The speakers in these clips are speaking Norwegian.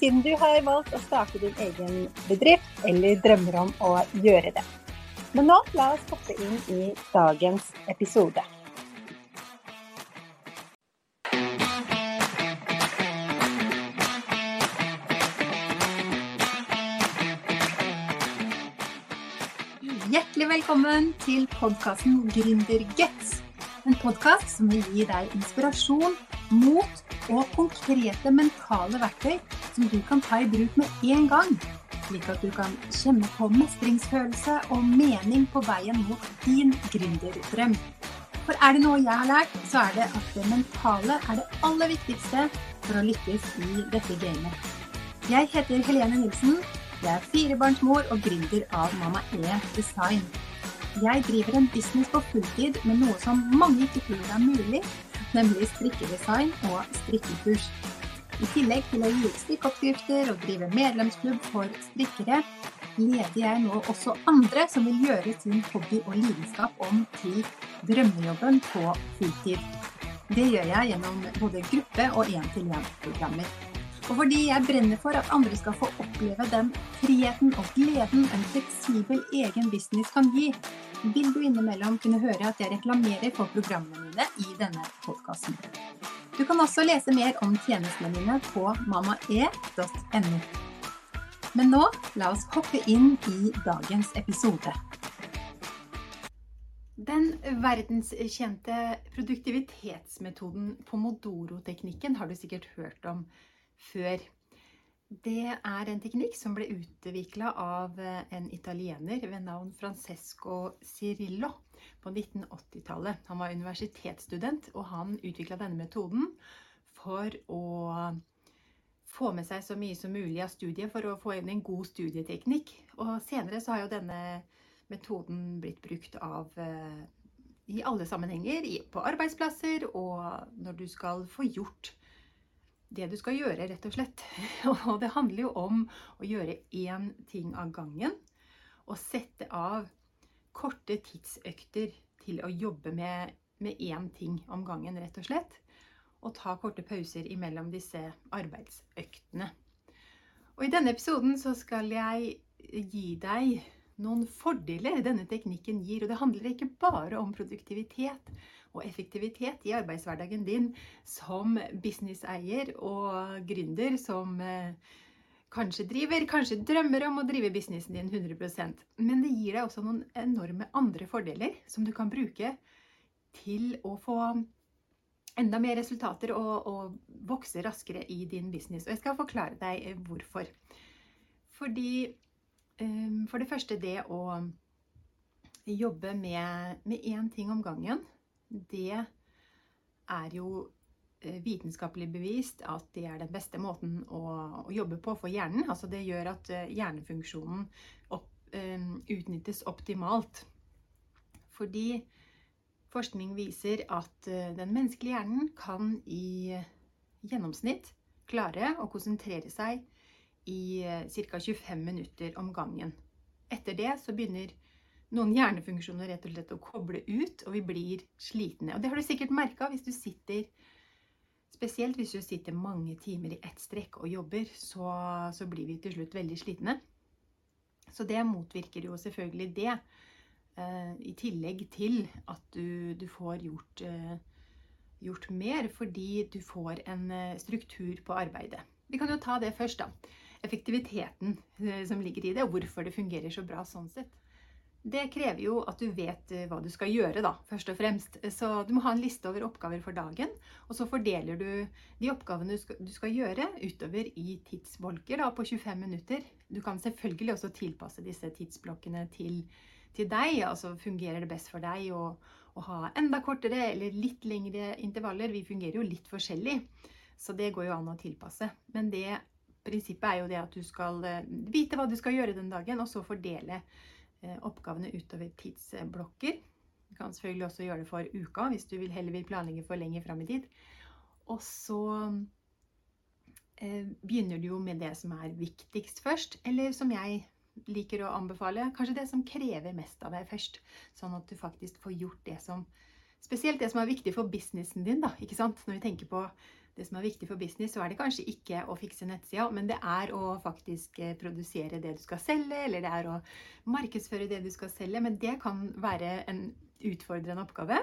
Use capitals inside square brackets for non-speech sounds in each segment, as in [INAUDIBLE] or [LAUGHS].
siden du har valgt å starte din egen bedrift eller drømmer om å gjøre det. Men nå la oss hoppe inn i dagens episode. Hjertelig velkommen til podkasten Gründerguts. En podkast som vil gi deg inspirasjon, mot og konkrete mentale verktøy som du kan ta i bruk med en gang, slik at du kan kjenne på mestringsfølelse og mening på veien mot din gründerdrøm. For er det noe jeg har lært, så er det at det mentale er det aller viktigste for å lykkes i dette gamet. Jeg heter Helene Nilsen. Jeg er firebarnsmor og gründer av Mamma E Design. Jeg driver en business på fulltid med noe som mange ikke tror er mulig, nemlig strikkedesign og strikkekurs. I tillegg til å gi ut strikkeoppskrifter og drive medlemsklubb for strikkere, leder jeg nå også andre som vil gjøre sin hobby og lidenskap om til drømmejobben på fulltid. Det gjør jeg gjennom både gruppe- og én-til-én-programmer. Og fordi jeg brenner for at andre skal få oppleve den friheten og gleden en fleksibel egen business kan gi, vil du innimellom kunne høre at jeg reklamerer for programmene mine i denne podkasten. Du kan også lese mer om tjenestene mine på mammae.no. Men nå, la oss hoppe inn i dagens episode. Den verdenskjente produktivitetsmetoden pomodoro-teknikken har du sikkert hørt om før. Det er en teknikk som ble utvikla av eh, en italiener ved navn Francesco Cirillo på 1980-tallet. Han var universitetsstudent, og han utvikla denne metoden for å få med seg så mye som mulig av studiet for å få inn en god studieteknikk. Og senere så har jo denne metoden blitt brukt av eh, i alle sammenhenger, på arbeidsplasser og når du skal få gjort det du skal gjøre, rett og slett. [LAUGHS] Og det handler jo om å gjøre én ting av gangen. Og sette av korte tidsøkter til å jobbe med, med én ting om gangen, rett og slett. Og ta korte pauser imellom disse arbeidsøktene. Og i denne episoden så skal jeg gi deg noen fordeler denne teknikken gir. Og det handler ikke bare om produktivitet og effektivitet i arbeidshverdagen din som businesseier og gründer som eh, kanskje driver, kanskje drømmer om å drive businessen din 100% Men det gir deg også noen enorme andre fordeler som du kan bruke til å få enda mer resultater og, og vokse raskere i din business. Og jeg skal forklare deg eh, hvorfor. Fordi um, For det første det å jobbe med én ting om gangen det er jo eh, vitenskapelig bevist at det er den beste måten å, å jobbe på for hjernen. Altså det gjør at eh, hjernefunksjonen opp, um, utnyttes optimalt. Fordi forskning viser at den menneskelige hjernen kan i gjennomsnitt klare å konsentrere seg i ca. 25 minutter om gangen. Etter det så begynner noen hjernefunksjoner rett og slett å koble ut, og vi blir slitne. Og det har du sikkert merka hvis du sitter Spesielt hvis du sitter mange timer i ett strekk og jobber, så, så, blir vi til slutt veldig slitne. Så det motvirker jo selvfølgelig det. Eh, I tillegg til at du, du får gjort, eh, gjort, mer fordi du får en uh, struktur på arbeidet. Vi kan jo ta det først, da. Effektiviteten som ligger i det, og hvorfor det fungerer så bra sånn sett. Det krever jo at du vet eh, hva du skal gjøre, da, først og fremst. Så du må ha en liste over oppgaver for dagen, og så fordeler du de oppgavene du skal, gjøre, utover i tidsbolker da, på 25 minutter. Du kan selvfølgelig også tilpasse disse tidsblokkene til, til deg. Altså fungerer det best for deg å, å, ha enda kortere eller litt lengre intervaller? Vi fungerer jo litt forskjellig, så det går jo an å tilpasse. Men det prinsippet er jo det at du skal eh, vite hva du skal gjøre den dagen, og så fordele oppgavene utover tidsblokker. Du kan selvfølgelig også gjøre det for uka hvis du vil heller vil planlegge for lenger fram i tid. Og så eh, begynner du jo med det som er viktigst først, eller som jeg liker å anbefale, kanskje det som krever mest av deg først. Sånn at du faktisk får gjort det som Spesielt det som er viktig for businessen din, da. Ikke sant? Når vi tenker på det som er viktig for business, så er det kanskje ikke å fikse nettsida, men det er å faktisk eh, produsere det du skal selge, eller det er å markedsføre det du skal selge. Men det kan være en utfordrende oppgave.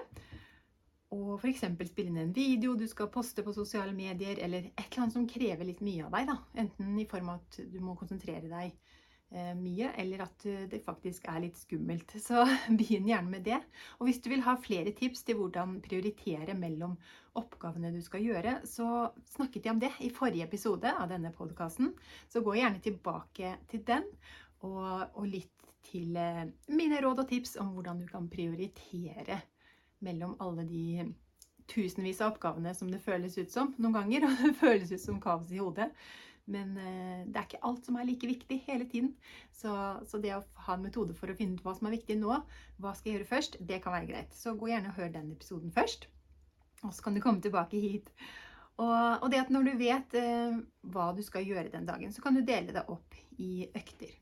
Og f.eks. spille inn en video du skal poste på sosiale medier, eller et eller annet som krever litt mye av deg. da. Enten i form av at du må konsentrere deg mye, eller at eh, det faktisk er litt skummelt. [LAUGHS] Så begynn gjerne med det. Og hvis du vil ha flere tips til hvordan prioritere mellom oppgavene du skal gjøre, så snakket jeg om det i forrige episode av denne podkasten. Så gå gjerne tilbake til den, og, og litt til eh, mine råd og tips om hvordan du kan prioritere mellom alle de tusenvis av oppgavene som det føles ut som noen ganger, og [LAUGHS] det føles ut som kaos i hodet. Men eh, det er ikke alt som er like viktig hele tiden. Så, så, det å ha en metode for å finne ut hva som er viktig nå, hva skal jeg gjøre først, det kan være greit. Så gå gjerne og hør den episoden først. Og så kan du komme tilbake hit. Og, og det at når du vet eh, hva du skal gjøre den dagen, så kan du dele det opp i økter.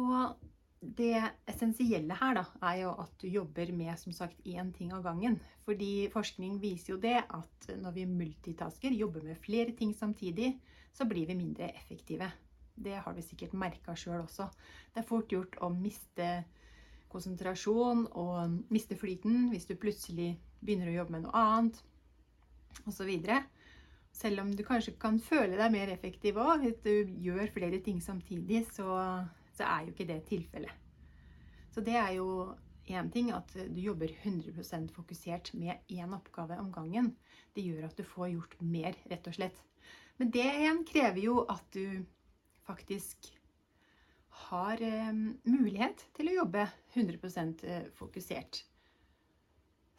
Og det essensielle her da, er jo at du jobber med som sagt én ting av gangen. Fordi forskning viser jo det at når vi multitasker, jobber med flere ting samtidig, så blir vi mindre effektive. Det har vi sikkert merka sjøl også. Det er fort gjort å miste konsentrasjon og miste flyten hvis du plutselig begynner å jobbe med noe annet osv. Selv om du kanskje kan føle deg mer effektiv òg hvis du gjør flere ting samtidig, så, så er jo ikke det tilfellet. Så det er jo én ting at du jobber 100% fokusert med én oppgave om gangen. Det gjør at du får gjort mer, rett og slett. Men det igjen krever jo at du faktisk har eh, mulighet til å jobbe 100 eh, fokusert.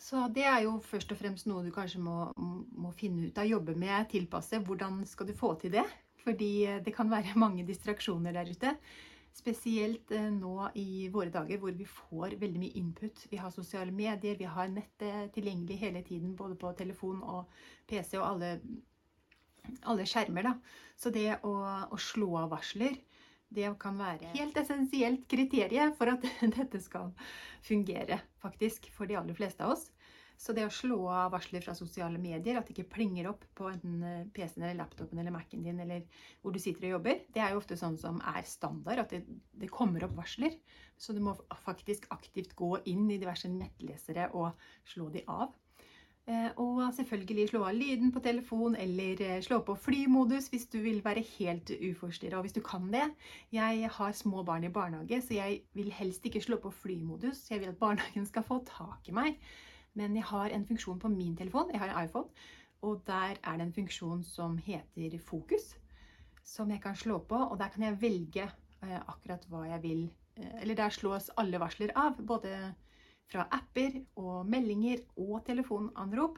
Så det er jo først og fremst noe du kanskje må, må, finne ut av, jobbe med, tilpasse. Hvordan skal du få til det? Fordi eh, det kan være [LAUGHS] mange distraksjoner der ute. Spesielt eh, nå i våre dager hvor vi får veldig mye input. Vi har sosiale medier, vi har nettet tilgjengelig hele tiden, både på telefon og PC og alle alle skjermer. Da. Så det å, å, slå av varsler, det kan være helt essensielt kriterium for at [LAUGHS] dette skal fungere, faktisk, for de aller fleste av oss. Så det å slå av varsler fra sosiale medier, at det ikke plinger opp på enten eh, PC-en eller laptopen eller Mac-en din, eller hvor du sitter og jobber, det er jo ofte sånn som er standard, at det, det kommer opp varsler. Så du må faktisk aktivt gå inn i diverse nettlesere og slå de av. Eh, og selvfølgelig slå av lyden på telefon, eller eh, slå på flymodus hvis du vil være helt uforstyrra. Og hvis du kan det Jeg har små barn i barnehage, så jeg vil helst ikke slå på flymodus. Jeg vil at barnehagen skal få tak i meg. Men jeg har en funksjon på min telefon, jeg har en iPhone, og der er det en funksjon som heter fokus. Som jeg kan slå på, og der kan jeg velge eh, akkurat hva jeg vil. Eller der slås alle varsler av. både fra apper og meldinger og telefonanrop,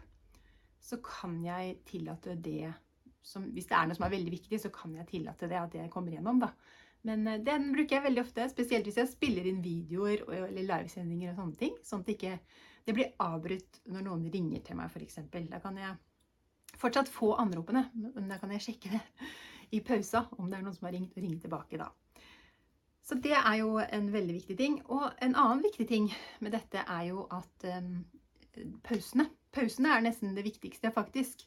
så kan jeg tillate det som, Hvis det er noe som er veldig viktig, så kan jeg tillate det at det kommer gjennom. da. Men eh, den bruker jeg veldig ofte, spesielt hvis jeg spiller inn videoer eller livesendinger og sånne ting. Sånn at det ikke det blir avbrutt når noen ringer til meg, f.eks. Da kan jeg fortsatt få anropene, men da kan jeg sjekke det i pausa om det er noen som har ringt, og ringe tilbake da. Så det er jo en veldig viktig ting. Og en annen viktig ting med dette er jo at um, pausene Pausene er nesten det viktigste, faktisk.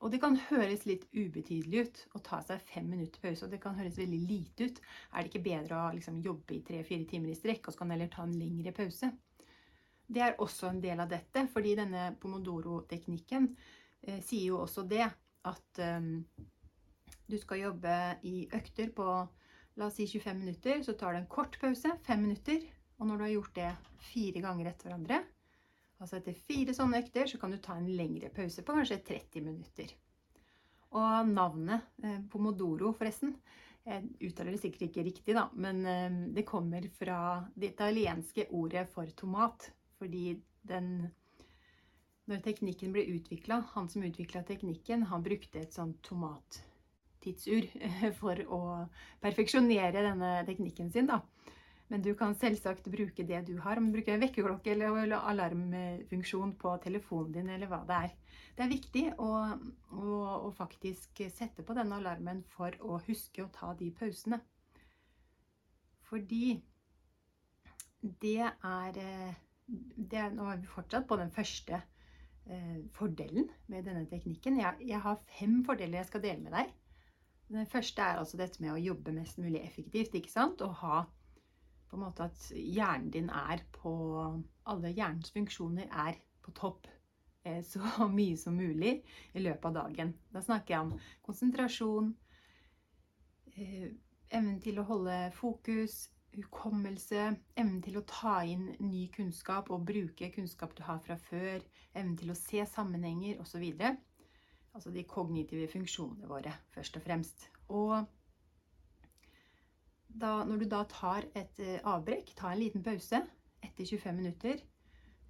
Og det kan høres litt ubetydelig ut å ta seg fem minutter pause. Og det kan høres veldig lite ut. Er det ikke bedre å liksom, jobbe i tre-fire timer i strekk, og så kan heller ta en lengre pause? Det er også en del av dette, fordi denne pomodoro-teknikken eh, sier jo også det at um, du skal jobbe i økter på La oss si 25 minutter, så tar du en kort pause, 5 minutter. Og når du har gjort det fire ganger etter hverandre, altså etter fire sånne økter, så kan du ta en lengre pause på kanskje 30 minutter. Og navnet eh, Pomodoro, forresten, jeg uttaler det sikkert ikke riktig, da, men eh, det kommer fra det italienske ordet for tomat. Fordi den Når teknikken ble utvikla, han som utvikla teknikken, han brukte et sånt tomat tidsur for å perfeksjonere denne teknikken sin. da. Men du kan selvsagt bruke det du har. Om du bruker vekkerklokke eller alarmfunksjon på telefonen din, eller hva det er. Det er viktig å, å, å faktisk sette på denne alarmen for å huske å ta de pausene. Fordi det er, det er Nå er vi fortsatt på den første eh, fordelen med denne teknikken. Jeg, jeg har fem fordeler jeg skal dele med deg. Den første er altså dette med å jobbe mest mulig effektivt. ikke sant? Og ha på en måte at hjernen din er på Alle hjernens funksjoner er på topp eh, [LAUGHS] så mye som mulig i løpet av dagen. Da snakker jeg om konsentrasjon, eh, evnen til å holde fokus, hukommelse, evnen til å ta inn ny kunnskap og bruke kunnskap du har fra før, evnen til å se sammenhenger osv. Altså de kognitive funksjonene våre, først og fremst. Og da, når du da tar et eh, avbrekk, ta en liten pause etter 25 minutter,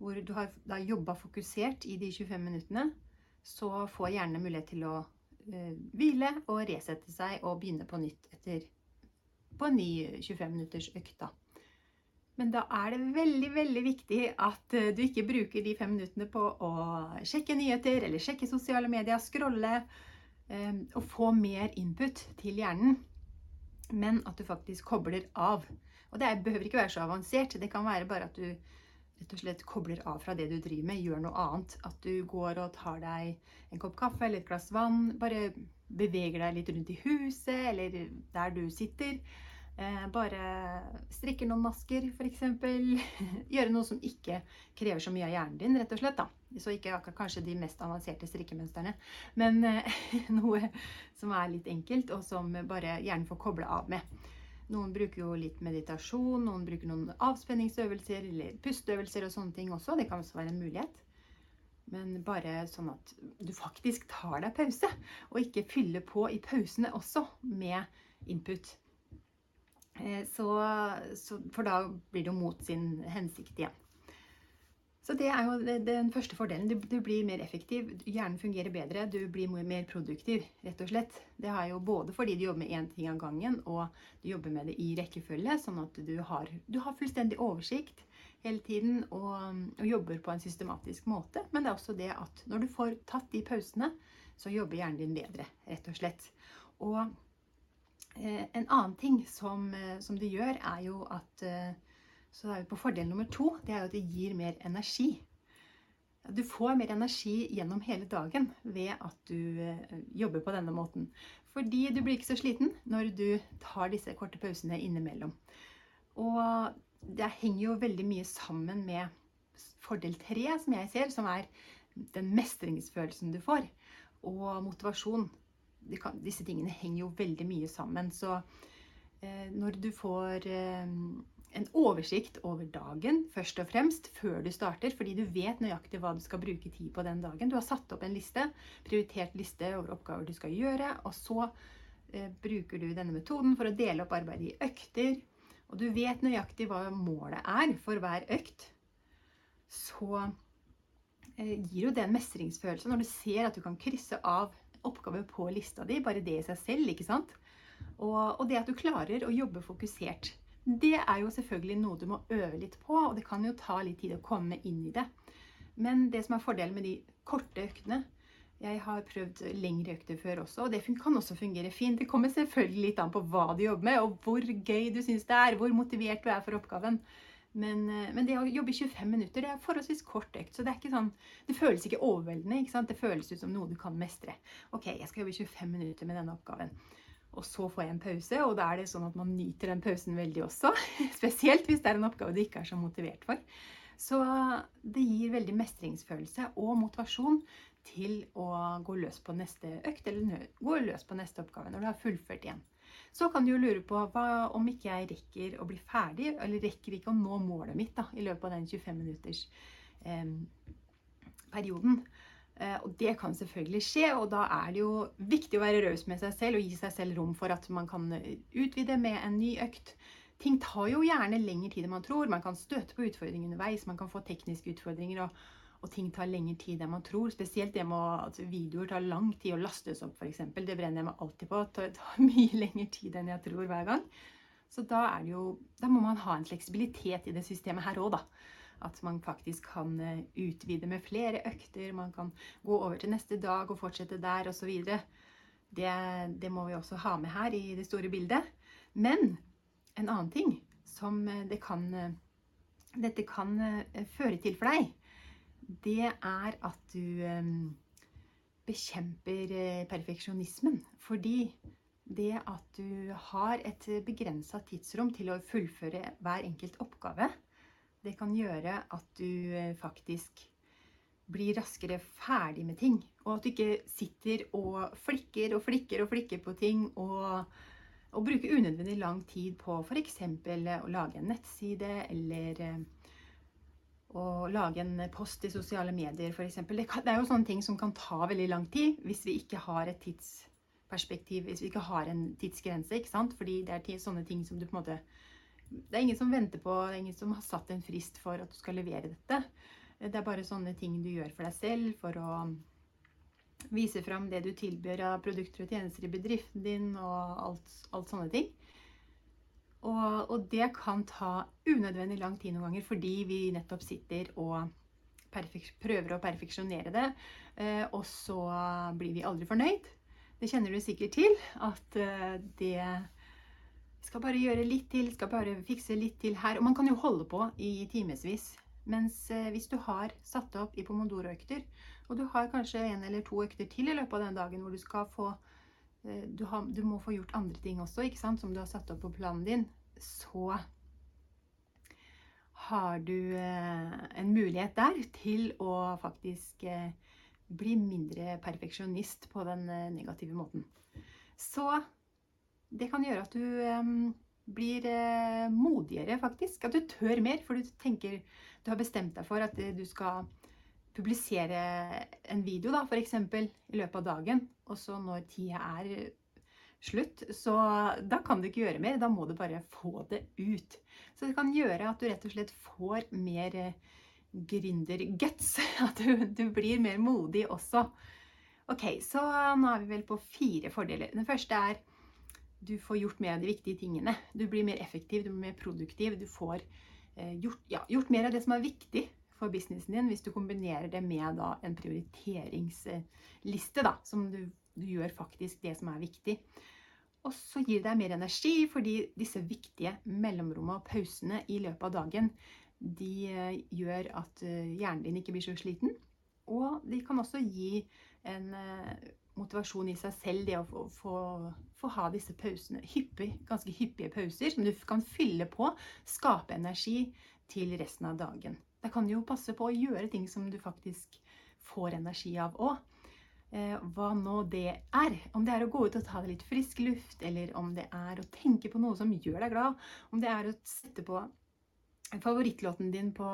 hvor du har da jobba fokusert i de 25 minuttene, så får hjernen mulighet til å uh, hvile og resette seg og begynne på nytt etter på en ny 25 minutters økt. Men da er det veldig veldig viktig at uh, du ikke bruker de fem minuttene på å sjekke nyheter eller sjekke sosiale medier, scrolle uh, og få mer input til hjernen men at du faktisk kobler av. Og det behøver ikke være så avansert. Det kan være bare at du rett og slett kobler av fra det du driver med, gjør noe annet. At du går og tar deg en kopp kaffe eller et glass vann. Bare beveger deg litt rundt i huset eller der du sitter. Eh, bare strikker noen masker, f.eks. [LAUGHS] Gjøre noe som ikke krever så mye av hjernen din, rett og slett. da. Så ikke akkurat kanskje de mest avanserte strikkemønstrene, men eh, [LAUGHS] noe som er litt enkelt, og som bare hjernen får koble av med. Noen bruker jo litt meditasjon, noen bruker noen avspenningsøvelser eller pusteøvelser og sånne ting også. Det kan også være en mulighet. Men bare sånn at du faktisk tar deg pause, og ikke fyller på i pausene også med input. Eh, så, så, for da blir det jo mot sin hensikt igjen. Så det er jo den første fordelen. Du, du, blir mer effektiv, hjernen fungerer bedre, du blir mer produktiv, rett og slett. Det er jo både fordi du jobber med én ting av gangen, og du jobber med det i rekkefølge, sånn at du har, du har fullstendig oversikt hele tiden og, og, jobber på en systematisk måte. Men det er også det at når du får tatt de pausene, så jobber hjernen din bedre, rett og slett. Og en annen ting som, eh, som det gjør, er jo at eh, så er vi på fordel nummer to. Det er jo at det gir mer energi. Du får mer energi gjennom hele dagen ved at du eh, jobber på denne måten. Fordi du blir ikke så sliten når du tar disse korte pausene innimellom. Og det henger jo veldig mye sammen med fordel tre, som jeg ser, som er den mestringsfølelsen du får, og motivasjon. Disse tingene henger jo veldig mye sammen. Så eh, når du får eh, en oversikt over dagen, først og fremst, før du starter, fordi du vet nøyaktig hva du skal bruke tid på den dagen. Du har satt opp en liste, prioritert liste over oppgaver du skal gjøre, og så eh, bruker du denne metoden for å dele opp arbeidet i økter. Og du vet nøyaktig hva målet er for hver økt. Så eh, gir jo det en mestringsfølelse når du ser at du kan krysse av oppgaver på lista di, bare det i seg selv, ikke sant? Og, og det at du klarer å jobbe fokusert. Det er jo selvfølgelig noe du må øve litt på, og det kan jo ta litt tid å komme inn i det. Men det som er fordelen med de korte øktene Jeg har prøvd lengre økter før også, og det kan også fungere fint. Det kommer selvfølgelig litt an på hva du jobber med, og hvor gøy du syns det er, hvor motivert du er for oppgaven. Men, eh, men, det å jobbe i 25 minutter det er forholdsvis kort økt. Så det, sånn, det føles ikke overveldende. Ikke det føles ut som noe du kan mestre. Ok, jeg skal jobbe 25 minutter med denne oppgaven og så får jeg en pause. Og da er det sånn at man nyter den pausen veldig også. [LAUGHS] Spesielt hvis det er en oppgave du ikke er så motivert for. Så det gir veldig mestringsfølelse og motivasjon til å gå løs på neste økt, eller gå løs på neste oppgave når du har fullført igjen. Så kan du jo lure på hva, om ikke jeg rekker å bli ferdig, eller rekker ikke å nå målet mitt da, i løpet av den 25 minutters eh, perioden. Eh, og det kan selvfølgelig skje, og da er det jo viktig å være raus med seg selv og gi seg selv rom for at man kan eh, utvide med en ny økt. Ting tar jo gjerne lengre tid enn man tror. Man kan støte på utfordringer underveis, man kan få tekniske utfordringer. Og, og ting tar lengre tid enn man tror. Spesielt det med at videoer tar lang tid å lastes opp, f.eks. Det brenner jeg meg alltid på. Det tar [LAUGHS] mye lengre tid enn jeg tror hver gang. Så da, jo, da må man ha en fleksibilitet i det systemet her òg, da. At man faktisk kan eh, utvide med flere økter, man kan gå over til neste dag og fortsette der osv. Det, det må vi også ha med her i det store bildet. Men en annen ting som eh, det kan, eh, dette kan føre til for deg, det er at du bekjemper perfeksjonismen. Fordi det at du har et begrensa tidsrom til å fullføre hver enkelt oppgave, det kan gjøre at du eh, faktisk blir raskere ferdig med ting. Og at du ikke sitter og flikker og flikker og flikker på ting og, og bruker unødvendig lang tid på f.eks. å lage en nettside eller eh, å lage en post i sosiale medier f.eks. Det, det er jo sånne ting som kan ta veldig lang tid hvis vi ikke har et tidsperspektiv, hvis vi ikke har en tidsgrense. ikke sant? Fordi det er sånne ting som du på en måte det er ingen som venter på, det er ingen som har satt en frist for at du skal levere dette. Det er bare sånne ting du gjør for deg selv for å vise fram det du tilbyr av produkter og tjenester i bedriften din og alt, alt sånne ting. Og, og, det kan ta unødvendig lang tid noen ganger fordi vi nettopp sitter og prøver å perfeksjonere det, eh, og så blir vi aldri fornøyd. Det kjenner du sikkert til, at eh, det skal bare gjøre litt til, skal bare fikse litt til her. Og man kan jo holde på i timevis. Mens eh, hvis du har satt opp i pomodoro-økter, og du har kanskje en eller to økter til i løpet av den dagen hvor du skal få du, har, du, må få gjort andre ting også, ikke sant, som du har satt opp på planen din, så har du eh, en mulighet der til å faktisk bli mindre perfeksjonist på den negative måten. Så det kan gjøre at du blir modigere, faktisk. At du tør mer, for du tenker Du har bestemt deg for at du skal publisere en video, da, f.eks. i løpet av dagen. Og så når tida er slutt, så da kan du ikke gjøre mer. Da må du bare få det ut. Så det kan gjøre at du rett og slett får mer uh, gründerguts. [LAUGHS] At du, du blir mer modig også. Ok, så nå er vi vel på fire fordeler. Den første er du får gjort mer av de viktige tingene. Du blir mer effektiv, du blir mer produktiv. Du får eh, gjort, ja, gjort, mer av det som er viktig for businessen din, hvis du kombinerer det med da, en prioriteringsliste, da, som du, du, gjør faktisk det som er viktig. Og så gir det deg mer energi, fordi disse viktige mellomrommene og pausene i løpet av dagen de eh, gjør at eh, hjernen din ikke blir så sliten. Og de kan også gi en eh, motivasjon i seg selv, det å få, få ha disse pausene. Hyppig, ganske hyppige pauser som du kan fylle på. Skape energi til resten av dagen. Da kan du jo passe på å gjøre ting som du faktisk får energi av òg. Eh, hva nå det er. Om det er å gå ut og ta litt frisk luft, eller om det er å tenke på noe som gjør deg glad. Om det er å sette på favorittlåten din på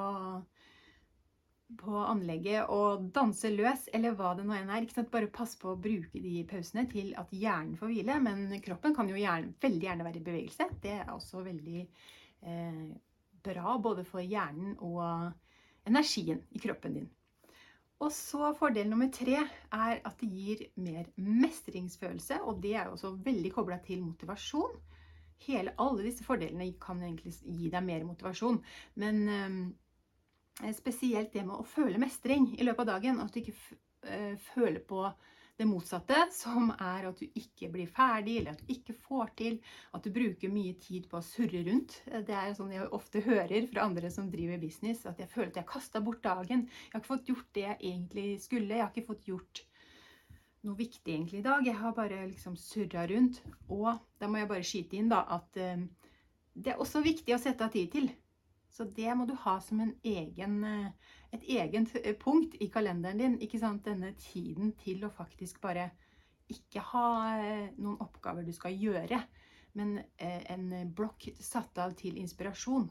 på anlegget og danse løs, eller hva det nå enn er. Ikke sant? Bare pass på å bruke de pausene til at hjernen får hvile. Men kroppen kan jo gjerne, veldig gjerne være i bevegelse. Det er også veldig eh, bra både for hjernen og energien i kroppen din. Og så Fordel nummer tre er at det gir mer mestringsfølelse. Og det er jo også veldig kobla til motivasjon. Hele, alle disse fordelene kan egentlig gi deg mer motivasjon. Men eh, spesielt det med å føle mestring i løpet av dagen. At du ikke eh, føler på det motsatte, som er at du ikke blir ferdig, eller at du ikke får til. At du bruker mye tid på å surre rundt. Eh, det er sånn jeg ofte hører fra andre som driver business, at jeg føler at jeg har kasta bort dagen. Jeg har ikke fått gjort det jeg egentlig skulle. Jeg har ikke fått gjort noe viktig egentlig i dag. Jeg har bare liksom surra rundt. Og da må jeg bare skyte inn da at um, det er også viktig å sette av tid til. Så det må du ha som egen, eh, et egent eh, punkt i kalenderen din. ikke sant? Denne tiden til å faktisk bare ikke ha eh, noen oppgaver du skal gjøre, men en blokk satt av til inspirasjon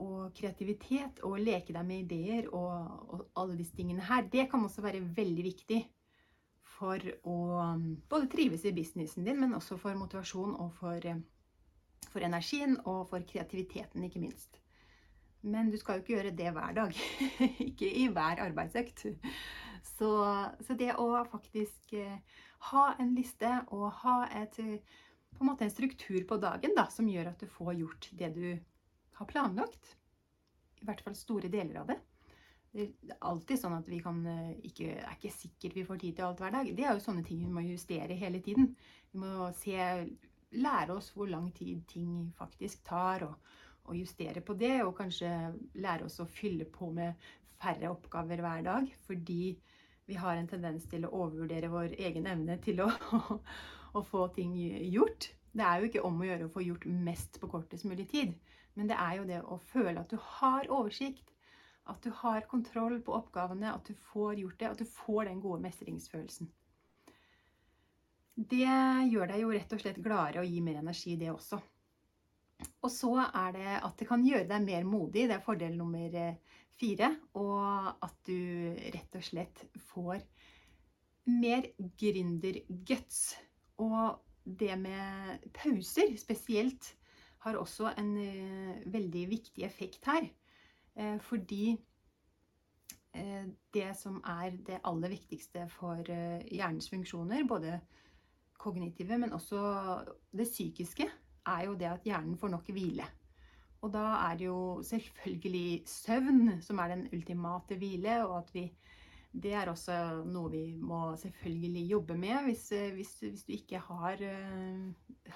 og kreativitet og leke deg med ideer og, og, alle disse tingene her. Det kan også være veldig viktig for å mm, både trives i businessen din, men også for motivasjon og for, for energien og for kreativiteten, ikke minst. Men du skal jo ikke gjøre det hver dag. [LAUGHS] ikke i hver arbeidsøkt. Så, så, det å faktisk eh, ha en liste og ha et, på en måte en struktur på dagen da, som gjør at du får gjort det du har planlagt, i hvert fall store deler av det. Det er alltid sånn at vi kan eh, ikke, er ikke sikkert vi får tid til alt hver dag. Det er jo sånne ting vi må justere hele tiden. Vi må se, lære oss hvor lang tid ting faktisk tar, og, og justere på det. Og kanskje lære oss å fylle på med færre oppgaver hver dag. Fordi vi har en tendens til å overvurdere vår egen evne til å, [LAUGHS] å få ting gjort. Det er jo ikke om å gjøre å få gjort mest på kortest mulig tid. Men det er jo det å føle at du har oversikt at du har kontroll på oppgavene, at du får gjort det, at du får den gode mestringsfølelsen. Det gjør deg jo rett og slett gladere og gir mer energi, det også. Og så er det at det kan gjøre deg mer modig. Det er fordel nummer eh, fire. Og at du rett og slett får mer gründerguts. Og det med pauser spesielt har også en uh, veldig viktig effekt her. Eh, fordi eh, det som er det aller viktigste for eh, hjernens funksjoner, både kognitive, men også det psykiske, er jo det at hjernen får nok hvile. Og da er det jo selvfølgelig søvn som er den ultimate hvile, og at vi det er også noe vi må selvfølgelig jobbe med. Hvis, hvis, hvis du ikke har,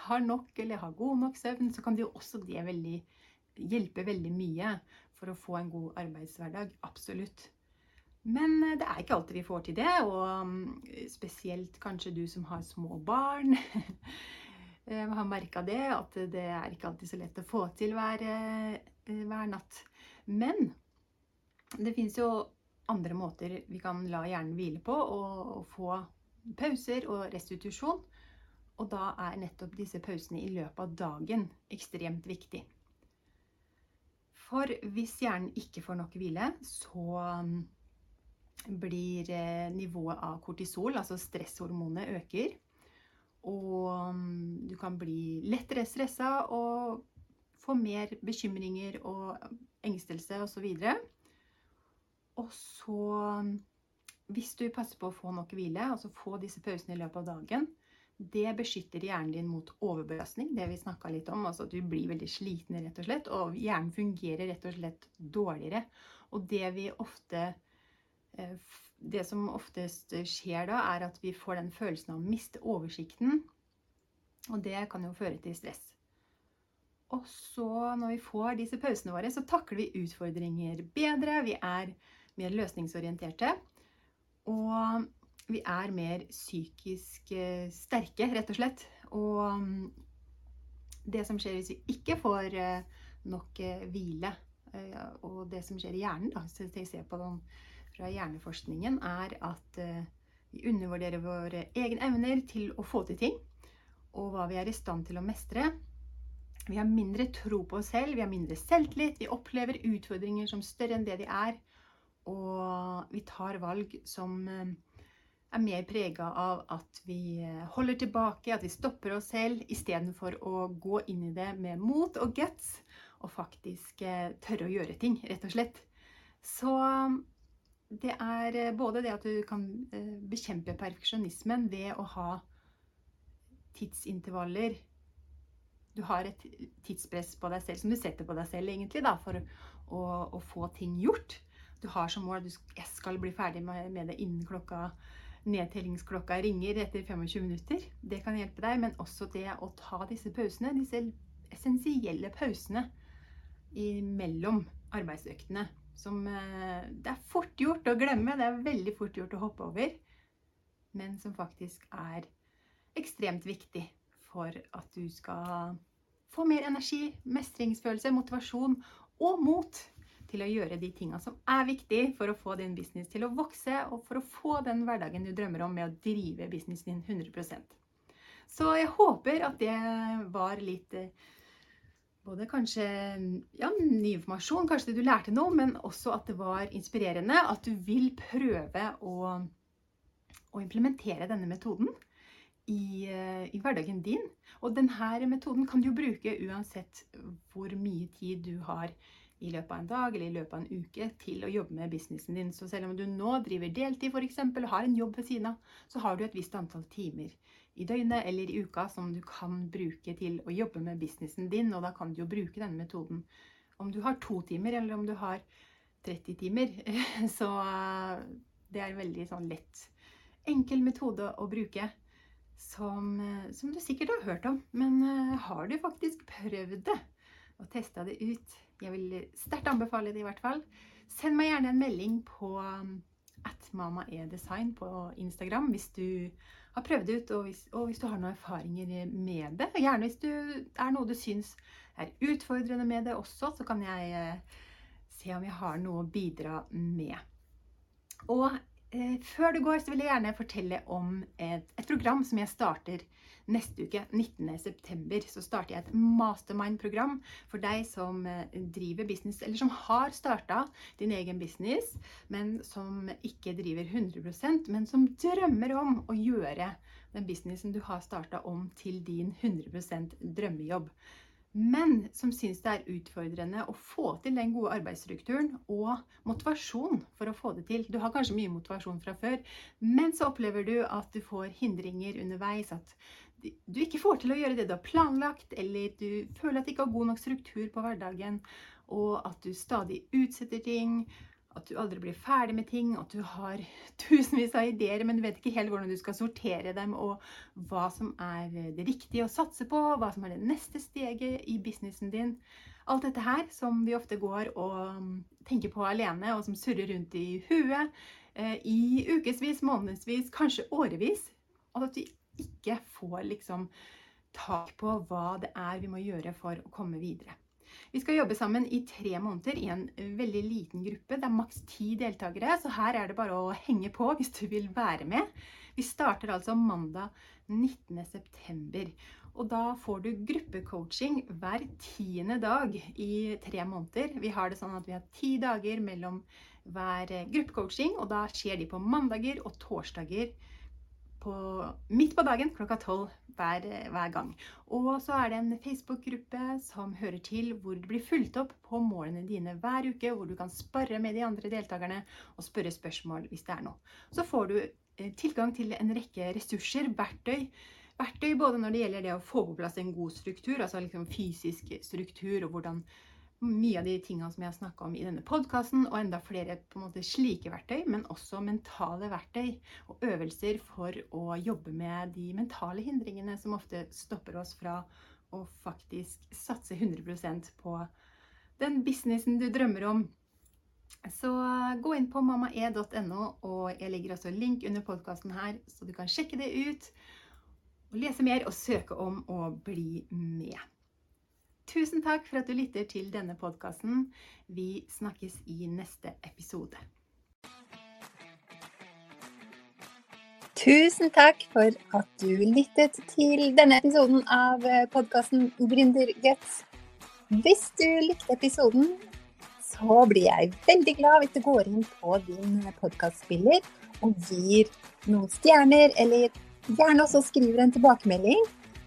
har, nok eller har god nok søvn, så kan det jo også det veldig, hjelpe veldig mye for å få en god arbeidshverdag. Absolutt. Men eh, det er ikke alltid vi får til det, og mm, spesielt kanskje du som har små barn. [LAUGHS] Jeg har merka det, at det er ikke alltid så lett å få til hver, eh, hver natt. Men det fins jo andre måter vi kan la hjernen hvile på og, få pauser og restitusjon. Og da er nettopp disse pausene i løpet av dagen ekstremt viktig. For hvis hjernen ikke får nok hvile, så um, blir eh, nivået av kortisol, altså stresshormonet, øker. Og um, du kan bli lettere stressa og få mer bekymringer og engstelse osv. Og så, um, hvis du passer på å få nok hvile, altså få disse pausene i løpet av dagen, det beskytter hjernen din mot overbelastning, det vi snakka litt om. Altså at du blir veldig sliten, rett og slett. Og hjernen fungerer rett og slett dårligere. Og det vi ofte Det som oftest skjer da, er at vi får den følelsen av å miste oversikten. Og det kan jo føre til stress. Og så, når vi får disse pausene våre, så takler vi utfordringer bedre. Vi er mer løsningsorienterte. Og vi er mer psykisk eh, sterke, rett og slett. Og mm, det som skjer hvis vi ikke får eh, nok eh, hvile, og det som skjer i hjernen, da, hvis jeg ser på den fra hjerneforskningen, er at vi undervurderer våre egne evner til å få til ting, og hva vi er i stand til å mestre. Vi har mindre tro på oss selv, vi har mindre selvtillit, vi opplever utfordringer som større enn det de er, og vi tar valg som er mer prega av at vi eh, holder tilbake, at vi stopper oss selv, istedenfor å gå inn i det med mot og guts og faktisk eh, tørre å gjøre ting, rett og slett. Så det er eh, både det at du kan bekjempe perfeksjonismen ved å ha tidsintervaller Du har et tidspress på deg selv som du setter på deg selv egentlig da, for å, å få ting gjort. Du har som mål at jeg skal bli ferdig med, med det innen klokka nedtellingsklokka ringer etter 25 minutter. Det kan hjelpe deg, men også det å ta disse pausene, disse essensielle pausene mellom arbeidsøktene. Som eh, det er fort gjort å glemme, det er veldig fort gjort å hoppe over. Men som faktisk er ekstremt viktig for at du skal få mer energi, mestringsfølelse, motivasjon og mot til å gjøre de tinga som er viktig for å få din business til å vokse, og for å få den hverdagen du drømmer om med å drive businessen din 100% Så jeg håper at det var litt eh, både kanskje ja, ny informasjon, kanskje det du lærte noe, men også at det var inspirerende. At du vil prøve å, å implementere denne metoden i, eh, i, hverdagen din. Og denne metoden kan du bruke uansett hvor mye tid du har i løpet av en dag eller i løpet av en uke til å jobbe med businessen din. Så selv om du nå driver deltid f.eks. og har en jobb ved siden av, så har du et visst antall timer i døgnet eller i uka som du kan bruke til å jobbe med businessen din, og da kan du jo bruke denne metoden om du har to timer eller om du har 30 timer. [LAUGHS] Så eh, det er en veldig sånn lett, enkel metode å bruke. Som, eh, som, du sikkert har hørt om. Men uh, har du faktisk prøvd det og testa det ut? Jeg vil sterkt anbefale det i hvert fall. Send meg gjerne en melding på at mamaedesign på Instagram hvis du har prøvd ut, og hvis, og hvis, du har noen erfaringer med det. Gjerne hvis det er noe du syns er utfordrende med det også, så kan jeg uh, se om jeg har noe å bidra med. Og Eh, før du går, så vil jeg gjerne fortelle om et, et program som jeg starter neste uke. 19.9. så starter jeg et mastermind-program for deg som eh, driver business, eller som har starta din egen business, men som ikke driver 100% men som drømmer om å gjøre den businessen du har starta om til din 100% drømmejobb men som syns det er utfordrende å få til den gode arbeidsstrukturen og motivasjon for å få det til. Du har kanskje mye motivasjon fra før, men så opplever du at du får hindringer underveis. At du ikke får til å gjøre det du har planlagt, eller du føler at du ikke har god nok struktur på hverdagen, og at du stadig utsetter ting at du aldri blir ferdig med ting, at du har [LAUGHS] tusenvis av ideer, men du vet ikke helt hvordan du skal sortere dem, og hva som er det riktige å satse på, hva som er det neste steget i businessen din. Alt dette her som vi ofte går og um, tenker på alene, og som surrer rundt i huet eh, i ukevis, månedsvis, kanskje årevis. Og at vi ikke får liksom tak på hva det er vi må gjøre for å komme videre. Vi skal jobbe sammen i tre måneder i en veldig liten gruppe. Det er maks ti deltakere, så her er det bare å henge på hvis du vil være med. Vi starter altså mandag 19.9. Og da får du gruppecoaching hver tiende dag i tre måneder. Vi har det sånn at vi har ti dager mellom hver gruppecoaching, og da skjer de på mandager og torsdager på, midt på dagen klokka tolv hver, hver, gang. Og så er det en Facebook-gruppe som hører til, hvor det blir fulgt opp på målene dine hver uke, hvor du kan spare med de andre deltakerne og spørre spørsmål hvis det er noe. Så får du eh, tilgang til en rekke ressurser, verktøy. Verktøy både når det gjelder det å få på plass en god struktur, altså liksom fysisk struktur, og hvordan mye av de tingene som jeg har snakka om i denne podkasten, og enda flere på en måte slike verktøy, men også mentale verktøy og øvelser for å jobbe med de mentale hindringene som ofte stopper oss fra å faktisk satse 100% på den businessen du drømmer om. Så gå inn på mammae.no, og jeg legger også link under podkasten her, så du kan sjekke det ut og lese mer og søke om å bli med. Tusen takk for at du lytter til denne podkasten. Vi snakkes i neste episode. Tusen takk for at du lyttet til denne episoden av podkasten Gründerguts. Hvis du likte episoden, så blir jeg veldig glad hvis du går inn på din podkastspiller og gir noen stjerner, eller gjerne også skriver en tilbakemelding